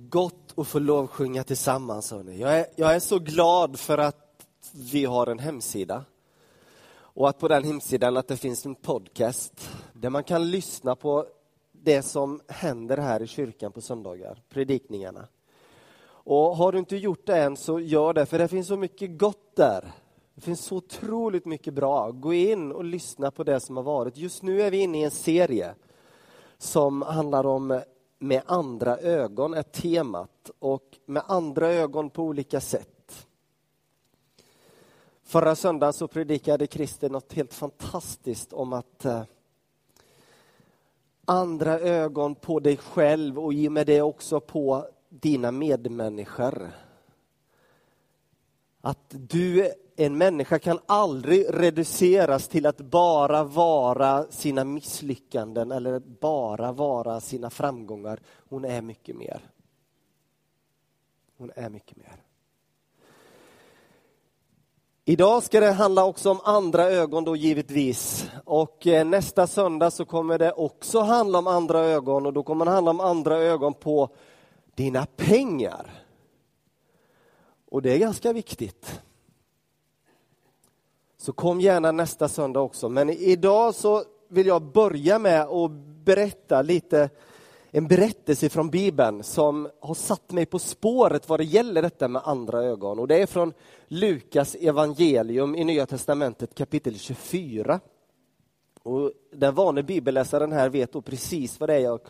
Gott att få lovsjunga tillsammans. Jag, är, jag är så glad för att vi har en hemsida. Och att på den hemsidan att det finns en podcast där man kan lyssna på det som händer här i kyrkan på söndagar, predikningarna. Och har du inte gjort det än så gör det, för det finns så mycket gott där. Det finns så otroligt mycket bra. Gå in och lyssna på det som har varit. Just nu är vi inne i en serie som handlar om med andra ögon är temat och med andra ögon på olika sätt. Förra söndagen så predikade Christer något helt fantastiskt om att eh, andra ögon på dig själv och i och med det också på dina medmänniskor. Att du, en människa kan aldrig reduceras till att bara vara sina misslyckanden eller bara vara sina framgångar. Hon är mycket mer. Hon är mycket mer. Idag ska det handla också om andra ögon då givetvis. Och eh, nästa söndag så kommer det också handla om andra ögon och då kommer det handla om andra ögon på dina pengar. Och det är ganska viktigt. Så kom gärna nästa söndag också. Men idag så vill jag börja med att berätta lite en berättelse från Bibeln som har satt mig på spåret vad det gäller detta med andra ögon. Och det är från Lukas evangelium i Nya testamentet kapitel 24. Och den vane bibelläsaren här vet då precis vad det är jag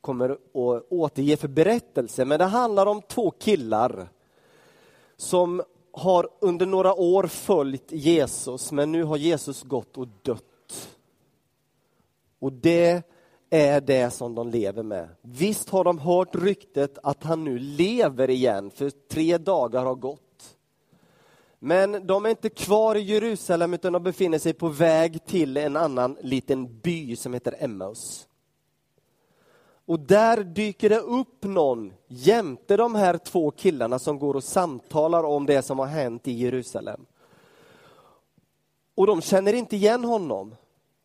kommer att återge för berättelse. Men det handlar om två killar som har under några år följt Jesus, men nu har Jesus gått och dött. Och det är det som de lever med. Visst har de hört ryktet att han nu lever igen, för tre dagar har gått. Men de är inte kvar i Jerusalem utan de befinner sig på väg till en annan liten by som heter Emmaus. Och där dyker det upp någon jämte de här två killarna som går och samtalar om det som har hänt i Jerusalem. Och de känner inte igen honom.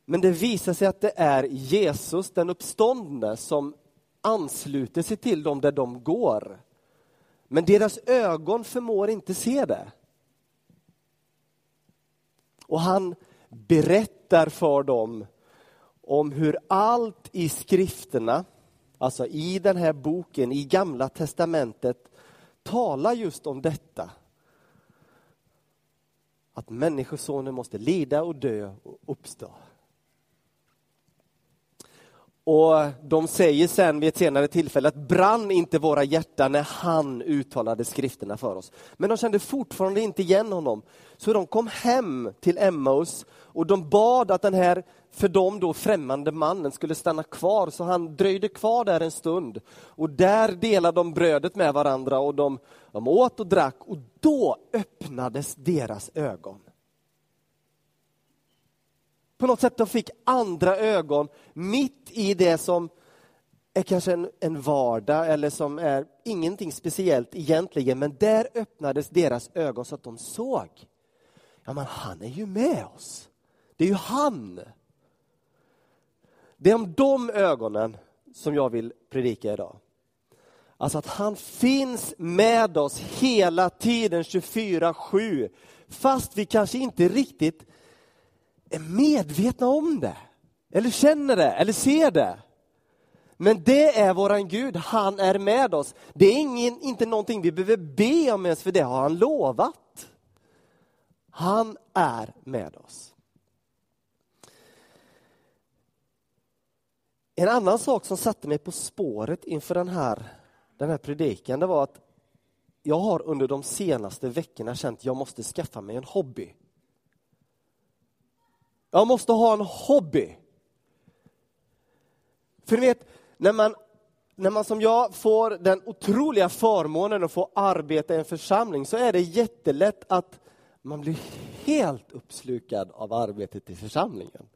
Men det visar sig att det är Jesus, den uppståndne, som ansluter sig till dem där de går. Men deras ögon förmår inte se det. Och han berättar för dem om hur allt i skrifterna alltså i den här boken, i Gamla testamentet, talar just om detta. Att Människosonen måste lida och dö och uppstå. Och de säger sen vid ett senare tillfälle att brann inte våra hjärtan när han uttalade skrifterna för oss. Men de kände fortfarande inte igen honom. Så de kom hem till Emmaus och de bad att den här för dem då främmande mannen skulle stanna kvar, så han dröjde kvar där en stund. Och där delade de brödet med varandra och de, de åt och drack och då öppnades deras ögon. På något sätt de fick andra ögon mitt i det som är kanske en, en vardag eller som är ingenting speciellt egentligen, men där öppnades deras ögon så att de såg. Ja, men han är ju med oss. Det är ju han. Det är om de ögonen som jag vill predika idag. Alltså att han finns med oss hela tiden 24-7. Fast vi kanske inte riktigt är medvetna om det. Eller känner det, eller ser det. Men det är våran Gud, han är med oss. Det är ingen, inte någonting vi behöver be om ens, för det har han lovat. Han är med oss. En annan sak som satte mig på spåret inför den här, den här predikan, det var att jag har under de senaste veckorna känt att jag måste skaffa mig en hobby. Jag måste ha en hobby. För ni vet, när man, när man som jag får den otroliga förmånen att få arbeta i en församling så är det jättelätt att man blir helt uppslukad av arbetet i församlingen.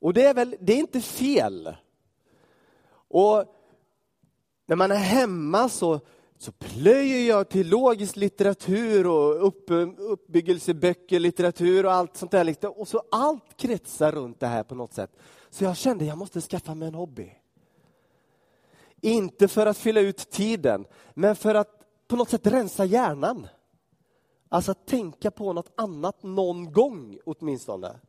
Och det är väl, det är inte fel. Och när man är hemma så, så plöjer jag till logisk litteratur och upp, uppbyggelseböcker, litteratur och allt sånt där. Och så allt kretsar runt det här på något sätt. Så jag kände att jag måste skaffa mig en hobby. Inte för att fylla ut tiden, men för att på något sätt rensa hjärnan. Alltså att tänka på något annat någon gång åtminstone.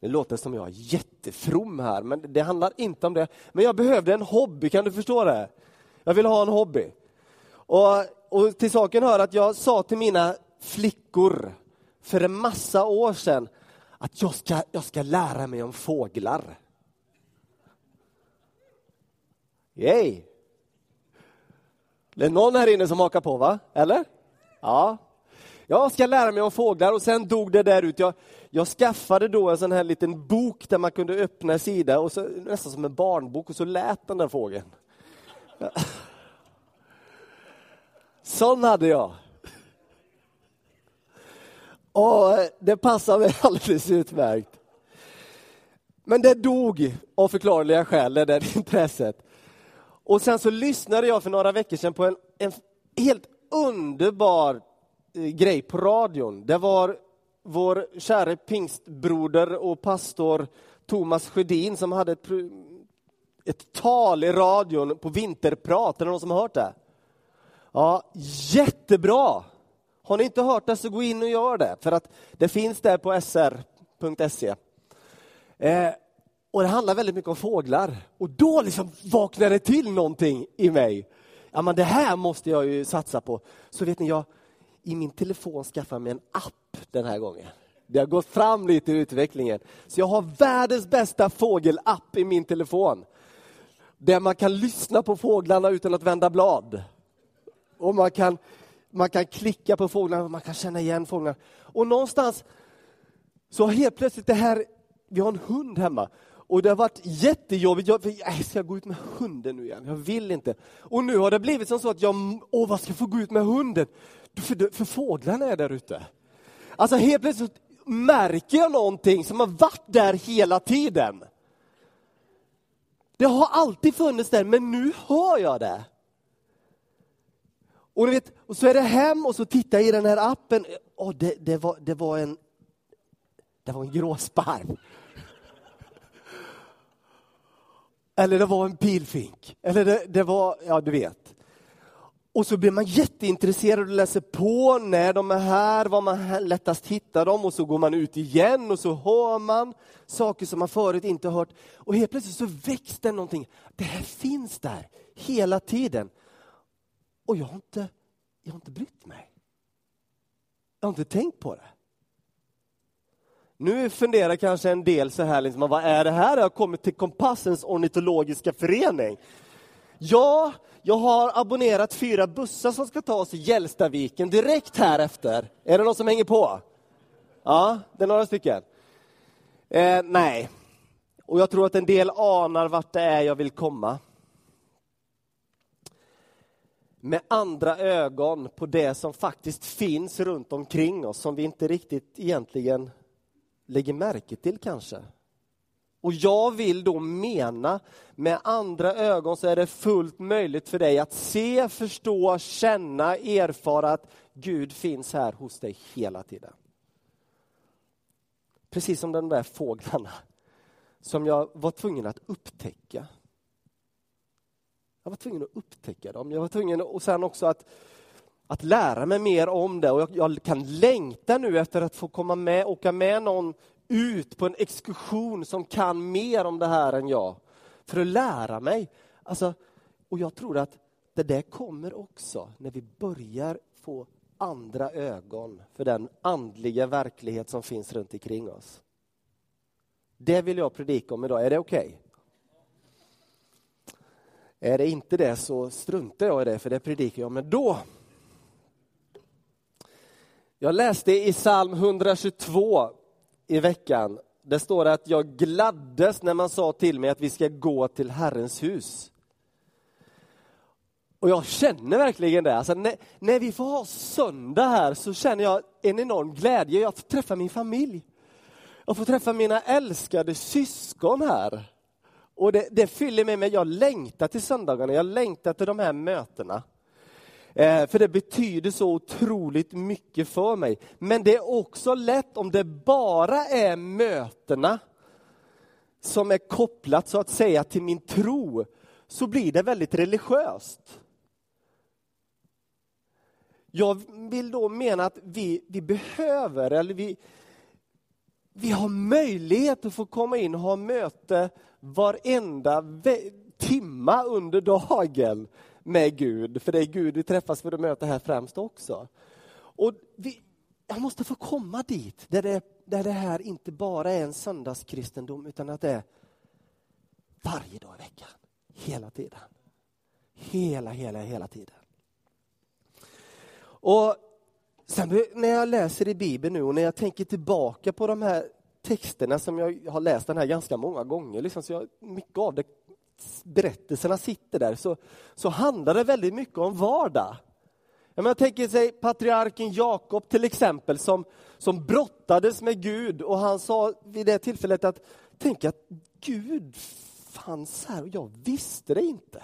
Det låter som jag är jättefrom här, men det handlar inte om det. Men jag behövde en hobby, kan du förstå det? Jag vill ha en hobby. Och, och till saken hör att jag sa till mina flickor för en massa år sedan att jag ska, jag ska lära mig om fåglar. Yay! Det är någon här inne som hakar på, va? Eller? Ja. Jag ska lära mig om fåglar och sen dog det där ut. Jag, jag skaffade då en sån här liten bok där man kunde öppna en sida, och så, nästan som en barnbok, och så lät den där fågeln. Sån hade jag. Och eh, det passar mig alldeles utmärkt. Men det dog av förklarliga skäl, det där intresset. Och sen så lyssnade jag för några veckor sedan på en, en helt underbar eh, grej på radion. Det var vår käre pingstbroder och pastor Thomas Sjödin som hade ett, ett tal i radion på Vinterprat. Är det någon som har hört det? Ja, jättebra! Har ni inte hört det så gå in och gör det, för att det finns där på sr.se. Eh, och det handlar väldigt mycket om fåglar. Och då liksom vaknade det till någonting i mig. Ja, men det här måste jag ju satsa på. Så vet ni, jag i min telefon skaffade mig en app den här gången. Det har gått fram lite i utvecklingen. Så jag har världens bästa fågelapp i min telefon. Där man kan lyssna på fåglarna utan att vända blad. Och man kan, man kan klicka på fåglarna, man kan känna igen fåglarna. Och någonstans så helt plötsligt det här, vi har en hund hemma och det har varit jättejobbigt. Jag, jag ska gå ut med hunden nu igen. Jag vill inte. Och nu har det blivit som så att jag, åh vad ska jag få gå ut med hunden? För, för fåglarna är där ute. Alltså helt plötsligt märker jag någonting som har varit där hela tiden. Det har alltid funnits där, men nu hör jag det. Och, du vet, och så är det hem och så tittar jag i den här appen. Oh, det, det, var, det, var en, det var en gråsparv. Eller det var en pilfink. Eller det, det var, ja du vet. Och så blir man jätteintresserad och läser på när de är här, var man lättast hittar dem och så går man ut igen och så hör man saker som man förut inte hört. Och helt plötsligt så väcks det någonting. Det här finns där hela tiden. Och jag har inte, jag har inte brytt mig. Jag har inte tänkt på det. Nu funderar kanske en del så här, liksom, vad är det här? Jag har kommit till Kompassens ornitologiska förening. Ja, jag har abonnerat fyra bussar som ska ta oss till Gällstaviken direkt här efter. Är det någon som hänger på? Ja, det är några stycken. Eh, nej, och jag tror att en del anar vart det är jag vill komma. Med andra ögon på det som faktiskt finns runt omkring oss, som vi inte riktigt egentligen lägger märke till kanske. Och jag vill då mena, med andra ögon så är det fullt möjligt för dig att se, förstå, känna, erfara att Gud finns här hos dig hela tiden. Precis som de där fåglarna som jag var tvungen att upptäcka. Jag var tvungen att upptäcka dem. Jag var tvungen och sen också att, att lära mig mer om det. Och jag, jag kan längta nu efter att få komma med, åka med någon ut på en exkursion som kan mer om det här än jag. För att lära mig. Alltså, och jag tror att det där kommer också när vi börjar få andra ögon för den andliga verklighet som finns runt omkring oss. Det vill jag predika om idag. Är det okej? Okay? Är det inte det så struntar jag i det, för det predikar jag om då. Jag läste i psalm 122 i veckan. Det står att jag gladdes när man sa till mig att vi ska gå till Herrens hus. Och jag känner verkligen det. Alltså när, när vi får ha söndag här så känner jag en enorm glädje. Jag får träffa min familj. Jag får träffa mina älskade syskon här. Och det, det fyller mig med, jag längtar till söndagarna, jag längtar till de här mötena. Eh, för det betyder så otroligt mycket för mig. Men det är också lätt om det bara är mötena som är kopplat så att säga till min tro så blir det väldigt religiöst. Jag vill då mena att vi, vi behöver, eller vi, vi har möjlighet att få komma in och ha möte varenda timma under dagen med Gud. För det är Gud vi träffas för att möta här främst också. Och vi, jag måste få komma dit, där det, där det här inte bara är en söndagskristendom, utan att det är varje dag i veckan, hela tiden. Hela, hela, hela tiden. Och sen när jag läser i Bibeln nu och när jag tänker tillbaka på de här texterna som jag har läst den här ganska många gånger, liksom, så jag, mycket av det, berättelserna sitter där, så, så handlar det väldigt mycket om vardag. Jag tänker sig patriarken Jakob till exempel som, som brottades med Gud och han sa vid det tillfället att tänk att Gud fanns här och jag visste det inte.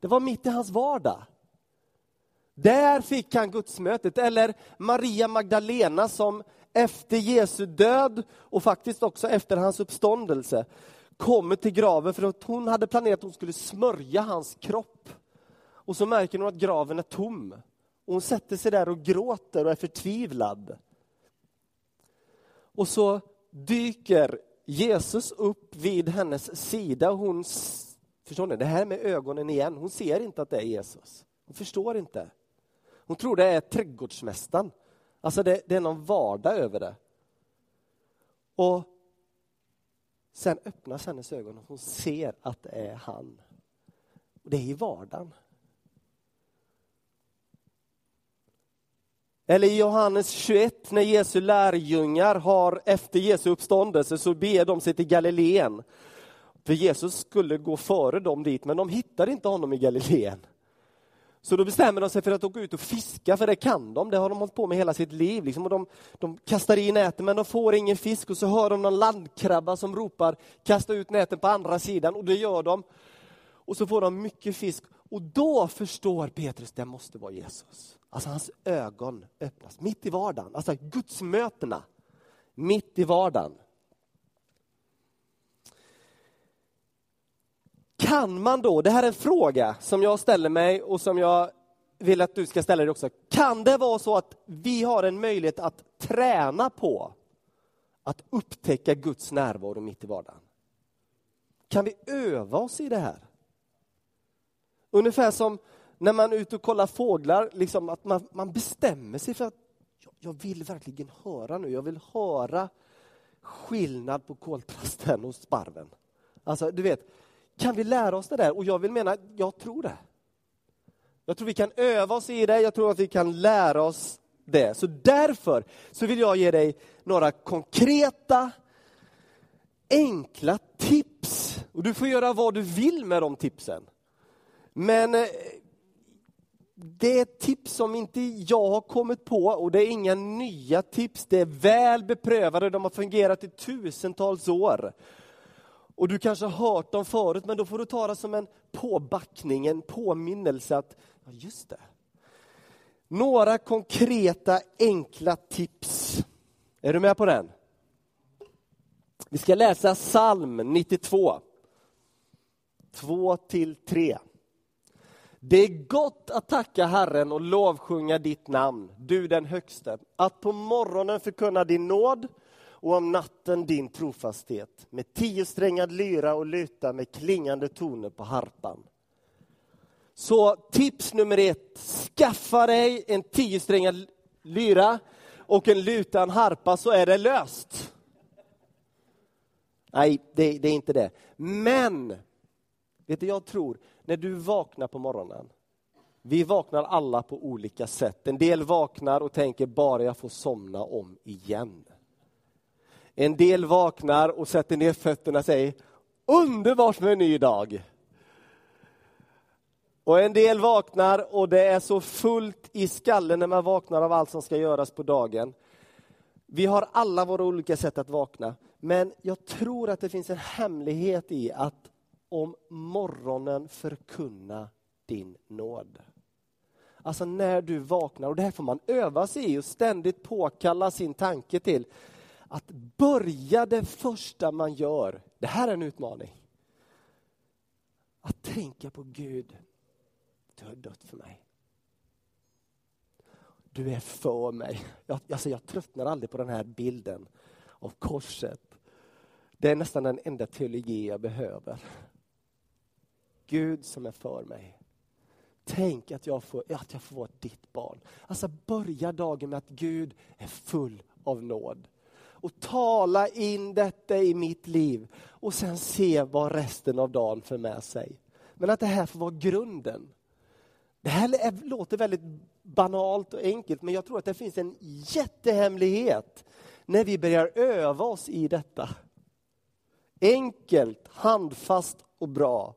Det var mitt i hans vardag. Där fick han gudsmötet. Eller Maria Magdalena som efter Jesu död och faktiskt också efter hans uppståndelse kommer till graven för att hon hade planerat att hon skulle smörja hans kropp. Och så märker hon att graven är tom. Och hon sätter sig där och gråter och är förtvivlad. Och så dyker Jesus upp vid hennes sida. Hon, förstår ni, det här med ögonen igen. Hon ser inte att det är Jesus. Hon förstår inte. Hon tror det är trädgårdsmästaren. Alltså det, det är någon vardag över det. Och sen öppnas hennes ögon och hon ser att det är han. Det är i vardagen. Eller i Johannes 21 när Jesu lärjungar har efter Jesu uppståndelse så ber de sig till Galileen. För Jesus skulle gå före dem dit men de hittar inte honom i Galileen. Så då bestämmer de sig för att åka ut och fiska, för det kan de. Det har de hållit på med hela sitt liv. Liksom. Och de, de kastar i näten, men de får ingen fisk. Och så hör de någon landkrabba som ropar, kasta ut näten på andra sidan. Och det gör de. Och så får de mycket fisk. Och då förstår Petrus, det måste vara Jesus. Alltså hans ögon öppnas, mitt i vardagen. Alltså gudsmötena, mitt i vardagen. Kan man då, det här är en fråga som jag ställer mig och som jag vill att du ska ställa dig också. Kan det vara så att vi har en möjlighet att träna på att upptäcka Guds närvaro mitt i vardagen? Kan vi öva oss i det här? Ungefär som när man är ute och kollar fåglar, liksom att man, man bestämmer sig för att jag vill verkligen höra nu, jag vill höra skillnad på koltrasten och sparven. Alltså, du vet, kan vi lära oss det där? Och jag vill mena, jag tror det. Jag tror vi kan öva oss i det, jag tror att vi kan lära oss det. Så därför så vill jag ge dig några konkreta, enkla tips. Och du får göra vad du vill med de tipsen. Men eh, det är tips som inte jag har kommit på och det är inga nya tips. Det är väl beprövade, de har fungerat i tusentals år. Och du kanske har hört dem förut, men då får du ta det som en påbackning, en påminnelse att, ja just det. Några konkreta, enkla tips. Är du med på den? Vi ska läsa psalm 92. 2 till 3. Det är gott att tacka Herren och lovsjunga ditt namn, du den högste, att på morgonen förkunna din nåd och om natten din trofasthet med tiosträngad lyra och luta med klingande toner på harpan. Så tips nummer ett, skaffa dig en tiosträngad lyra och en lutan harpa så är det löst. Nej, det, det är inte det. Men, vet du, jag tror, när du vaknar på morgonen, vi vaknar alla på olika sätt. En del vaknar och tänker bara jag får somna om igen. En del vaknar och sätter ner fötterna och säger underbart med en ny dag. Och en del vaknar och det är så fullt i skallen när man vaknar av allt som ska göras på dagen. Vi har alla våra olika sätt att vakna, men jag tror att det finns en hemlighet i att om morgonen förkunna din nåd. Alltså när du vaknar, och det här får man öva sig i och ständigt påkalla sin tanke till att börja det första man gör, Det här är en utmaning. Att tänka på Gud, du har dött för mig. Du är för mig. Jag, alltså jag tröttnar aldrig på den här bilden av korset. Det är nästan den enda teologi jag behöver. Gud som är för mig. Tänk att jag får, att jag får vara ditt barn. Alltså börja dagen med att Gud är full av nåd. Och tala in detta i mitt liv och sen se vad resten av dagen för med sig. Men att det här får vara grunden. Det här låter väldigt banalt och enkelt men jag tror att det finns en jättehemlighet när vi börjar öva oss i detta. Enkelt, handfast och bra.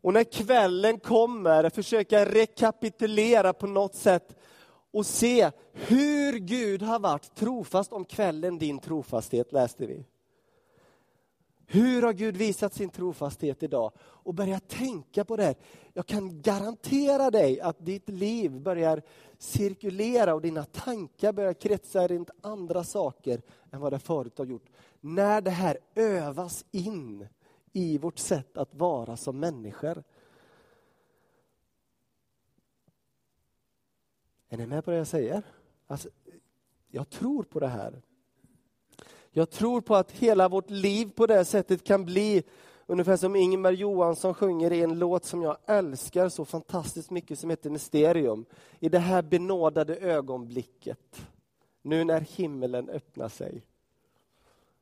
Och när kvällen kommer, försöka rekapitulera på något sätt och se hur Gud har varit trofast om kvällen din trofasthet, läste vi. Hur har Gud visat sin trofasthet idag? Och börja tänka på det. här. Jag kan garantera dig att ditt liv börjar cirkulera och dina tankar börjar kretsa runt andra saker än vad det förut har gjort. När det här övas in i vårt sätt att vara som människor. Är ni med på det jag säger? Alltså, jag tror på det här. Jag tror på att hela vårt liv på det sättet kan bli ungefär som Ingemar Johansson sjunger i en låt som jag älskar så fantastiskt mycket som heter Mysterium. I det här benådade ögonblicket, nu när himmelen öppnar sig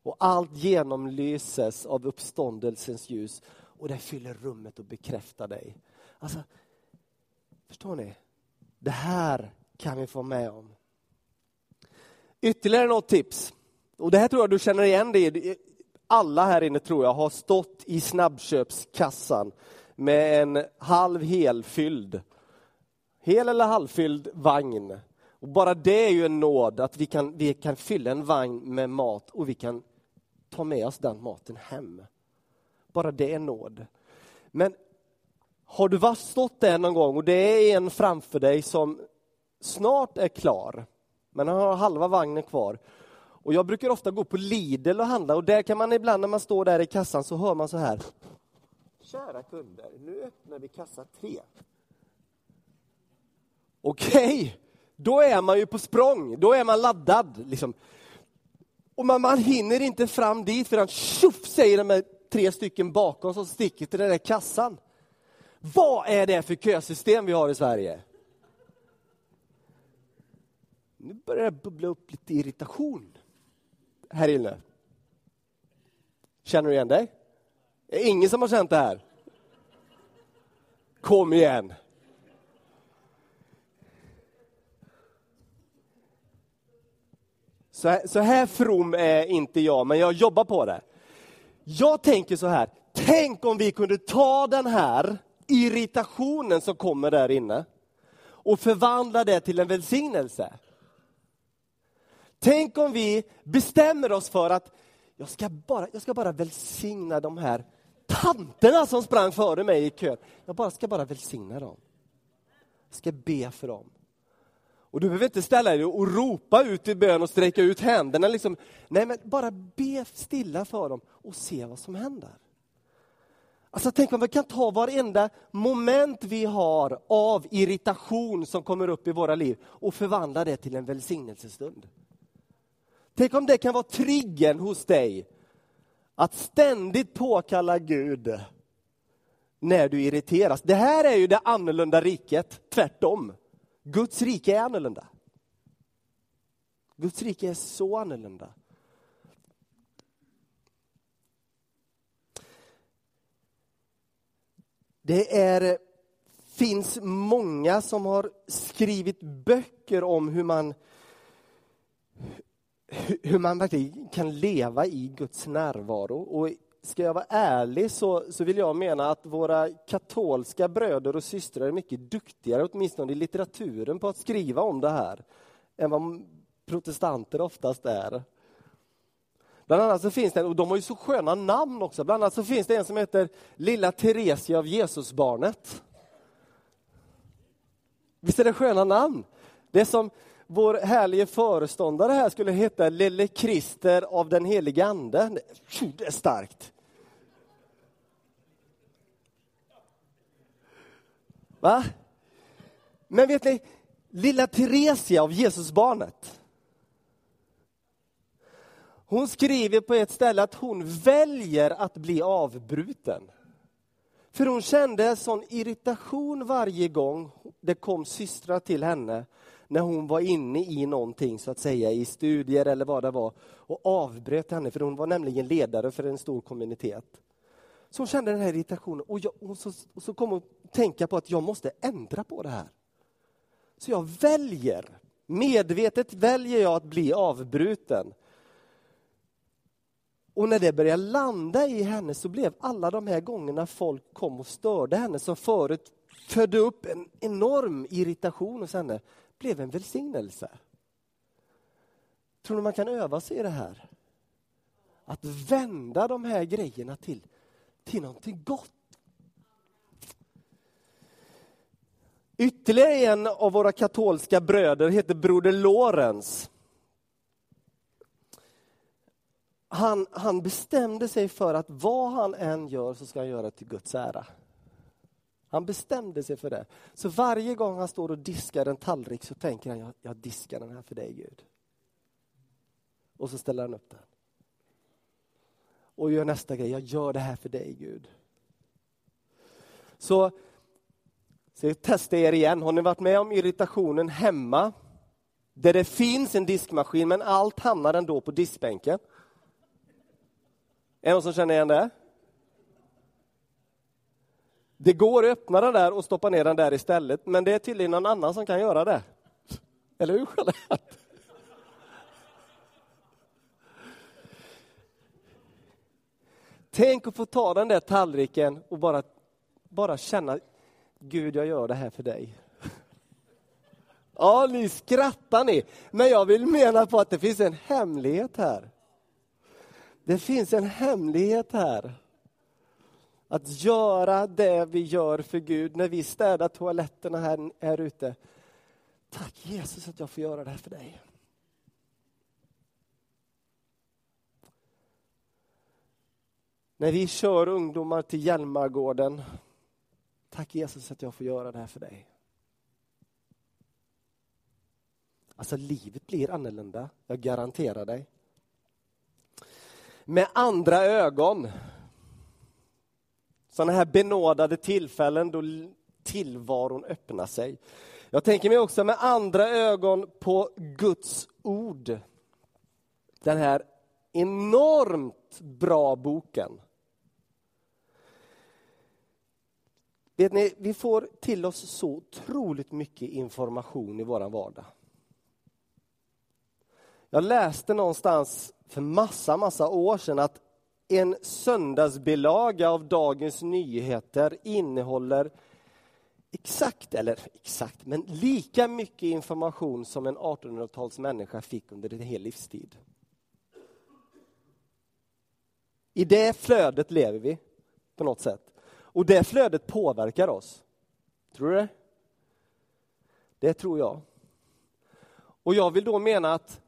och allt genomlyses av uppståndelsens ljus och det fyller rummet och bekräftar dig. Alltså, förstår ni? Det här kan vi få med om. Ytterligare något tips. Och det här tror jag du känner igen dig Alla här inne tror jag har stått i snabbköpskassan med en halv helfylld, hel eller halvfylld vagn. Och bara det är ju en nåd att vi kan, vi kan fylla en vagn med mat och vi kan ta med oss den maten hem. Bara det är nåd. Men har du stått där någon gång och det är en framför dig som snart är klar, men han har halva vagnen kvar. Och jag brukar ofta gå på Lidl och handla och där kan man ibland när man står där i kassan så hör man så här. Kära kunder, nu öppnar vi kassa tre. Okej, okay. då är man ju på språng, då är man laddad. Liksom. Och man, man hinner inte fram dit förrän tjoff säger de här tre stycken bakom som sticker till den där kassan. Vad är det för kösystem vi har i Sverige? Nu börjar det bubbla upp lite irritation här inne. Känner du igen dig? Det är ingen som har känt det här? Kom igen! Så här, så här from är inte jag, men jag jobbar på det. Jag tänker så här, tänk om vi kunde ta den här irritationen som kommer där inne och förvandla det till en välsignelse. Tänk om vi bestämmer oss för att jag ska bara, jag ska bara välsigna de här tanterna som sprang före mig i kön. Jag bara ska bara välsigna dem. Jag ska be för dem. Och du behöver inte ställa dig och ropa ut i bön och sträcka ut händerna. Liksom. Nej, men bara be stilla för dem och se vad som händer. Alltså tänk om vi kan ta varenda moment vi har av irritation som kommer upp i våra liv och förvandla det till en välsignelsestund. Tänk om det kan vara triggern hos dig att ständigt påkalla Gud när du irriteras. Det här är ju det annorlunda riket, tvärtom. Guds rike är annorlunda. Guds rike är så annorlunda. Det är, finns många som har skrivit böcker om hur man hur man verkligen kan leva i Guds närvaro. Och ska jag vara ärlig så, så vill jag mena att våra katolska bröder och systrar är mycket duktigare, åtminstone i litteraturen, på att skriva om det här än vad protestanter oftast är. Bland annat så finns det, och de har ju så sköna namn också, bland annat så finns det en som heter Lilla Teresia av Jesusbarnet. Visst är det sköna namn? Det är som vår härlige föreståndare här skulle heta Lille Krister av den helige Ande. Det är starkt. Va? Men vet ni, lilla Teresia av Jesusbarnet. Hon skriver på ett ställe att hon väljer att bli avbruten. För hon kände sån irritation varje gång det kom systrar till henne när hon var inne i någonting, så att säga, i studier eller vad det var, och avbröt henne, för hon var nämligen ledare för en stor kommunitet. Så hon kände den här irritationen och, jag, och, så, och så kom hon tänka på att jag måste ändra på det här. Så jag väljer, medvetet väljer jag att bli avbruten. Och när det började landa i henne så blev alla de här gångerna folk kom och störde henne, som förut födde upp en enorm irritation hos henne, blev en välsignelse. Tror du man kan öva sig i det här? Att vända de här grejerna till, till någonting gott. Ytterligare en av våra katolska bröder heter Broder Lorenz. Han, han bestämde sig för att vad han än gör så ska han göra till Guds ära. Han bestämde sig för det. Så varje gång han står och diskar en tallrik så tänker han, jag, jag diskar den här för dig Gud. Och så ställer han upp den. Och gör nästa grej, jag gör det här för dig Gud. Så, så jag testar er igen, har ni varit med om irritationen hemma? Där det finns en diskmaskin men allt hamnar ändå på diskbänken. Är det någon som känner igen det? Det går att öppna den där och stoppa ner den där istället, men det är tydligen någon annan som kan göra det. Eller hur Jeanette? Tänk att få ta den där tallriken och bara, bara känna, Gud jag gör det här för dig. Ja, ni skrattar ni, men jag vill mena på att det finns en hemlighet här. Det finns en hemlighet här. Att göra det vi gör för Gud när vi städar toaletterna här, här ute. Tack Jesus att jag får göra det här för dig. När vi kör ungdomar till Hjälmargården. Tack Jesus att jag får göra det här för dig. Alltså livet blir annorlunda, jag garanterar dig. Med andra ögon sådana här benådade tillfällen då tillvaron öppnar sig. Jag tänker mig också med andra ögon på Guds ord. Den här enormt bra boken. Vet ni, vi får till oss så otroligt mycket information i vår vardag. Jag läste någonstans för massa, massa år sedan att en söndagsbilaga av Dagens Nyheter innehåller exakt, eller exakt, men lika mycket information som en 1800 människa fick under en hel livstid. I det flödet lever vi på något sätt. Och det flödet påverkar oss. Tror du det? Det tror jag. Och jag vill då mena att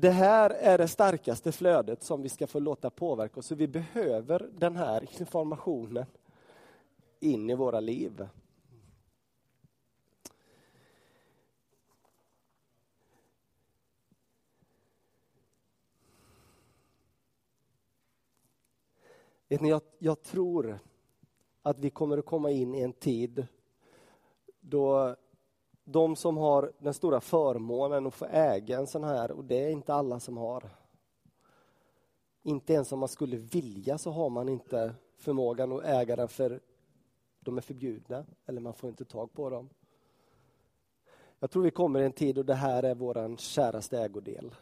det här är det starkaste flödet som vi ska få låta påverka oss. Så vi behöver den här informationen in i våra liv. Vet ni, jag, jag tror att vi kommer att komma in i en tid då de som har den stora förmånen att få äga en sån här, och det är inte alla som har. Inte ens om man skulle vilja så har man inte förmågan att äga den för de är förbjudna eller man får inte tag på dem. Jag tror vi kommer i en tid då det här är vår käraste ägodel.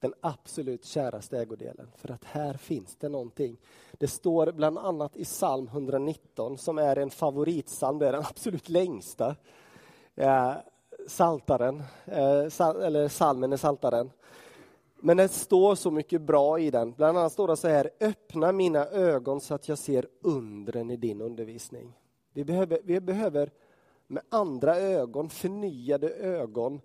Den absolut käraste ägodelen. För att här finns det någonting. Det står bland annat i psalm 119 som är en favoritsalm, det är den absolut längsta eh, saltaren, eh, sal, eller salmen är saltaren. Men det står så mycket bra i den. Bland annat står det så här, öppna mina ögon så att jag ser undren i din undervisning. Vi behöver, vi behöver med andra ögon, förnyade ögon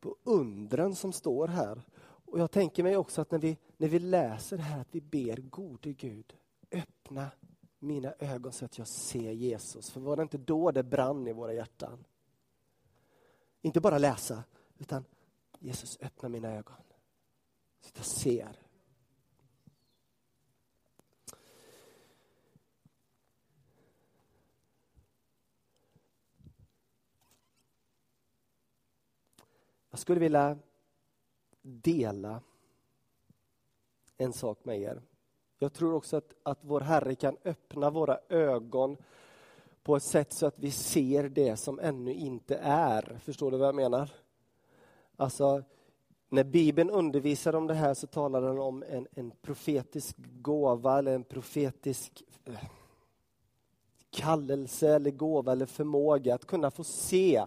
på undren som står här. Och Jag tänker mig också att när vi, när vi läser här att vi ber gode Gud, öppna mina ögon så att jag ser Jesus. För var det inte då det brann i våra hjärtan? Inte bara läsa, utan Jesus öppna mina ögon så att jag ser. Jag skulle vilja dela en sak med er. Jag tror också att, att vår Herre kan öppna våra ögon på ett sätt så att vi ser det som ännu inte är. Förstår du vad jag menar? Alltså, när Bibeln undervisar om det här så talar den om en, en profetisk gåva eller en profetisk eh, kallelse eller gåva eller förmåga att kunna få se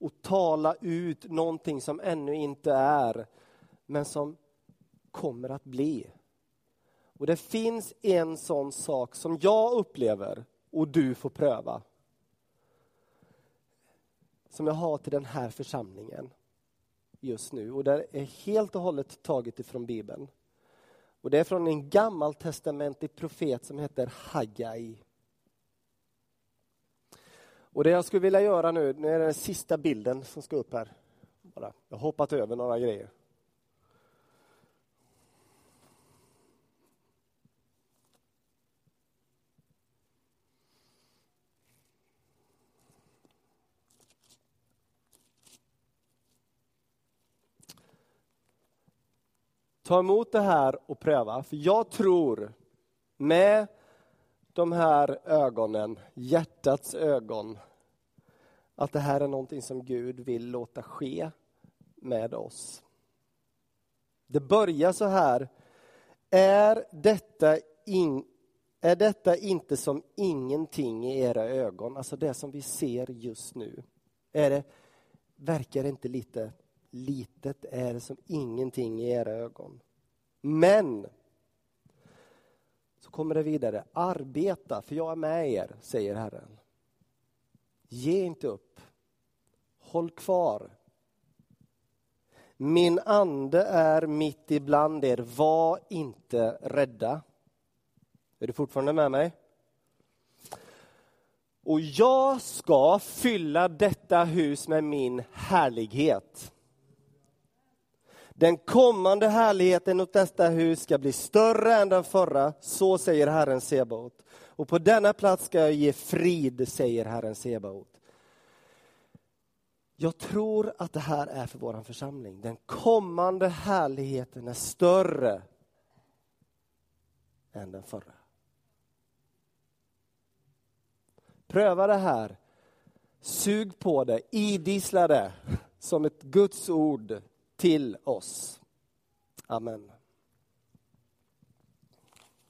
och tala ut någonting som ännu inte är, men som kommer att bli. Och det finns en sån sak som jag upplever och du får pröva. Som jag har till den här församlingen just nu och det är helt och hållet taget ifrån Bibeln. Och Det är från en gammaltestamentlig profet som heter Haggai. Och det jag skulle vilja göra nu, nu är det den sista bilden som ska upp här. Bara. Jag har hoppat över några grejer. Ta emot det här och pröva, för jag tror med de här ögonen, hjärtats ögon, att det här är någonting som Gud vill låta ske med oss. Det börjar så här. Är detta, in, är detta inte som ingenting i era ögon? Alltså det som vi ser just nu. Är det, verkar det inte lite litet? Är det som ingenting i era ögon? Men så kommer det vidare. Arbeta, för jag är med er, säger Herren. Ge inte upp. Håll kvar. Min ande är mitt ibland er. Var inte rädda. Är du fortfarande med mig? Och jag ska fylla detta hus med min härlighet. Den kommande härligheten åt detta hus ska bli större än den förra, så säger Herren Sebaot. Och på denna plats ska jag ge frid, säger Herren Sebaot. Jag tror att det här är för vår församling. Den kommande härligheten är större än den förra. Pröva det här. Sug på det, idissla det som ett Guds ord till oss. Amen.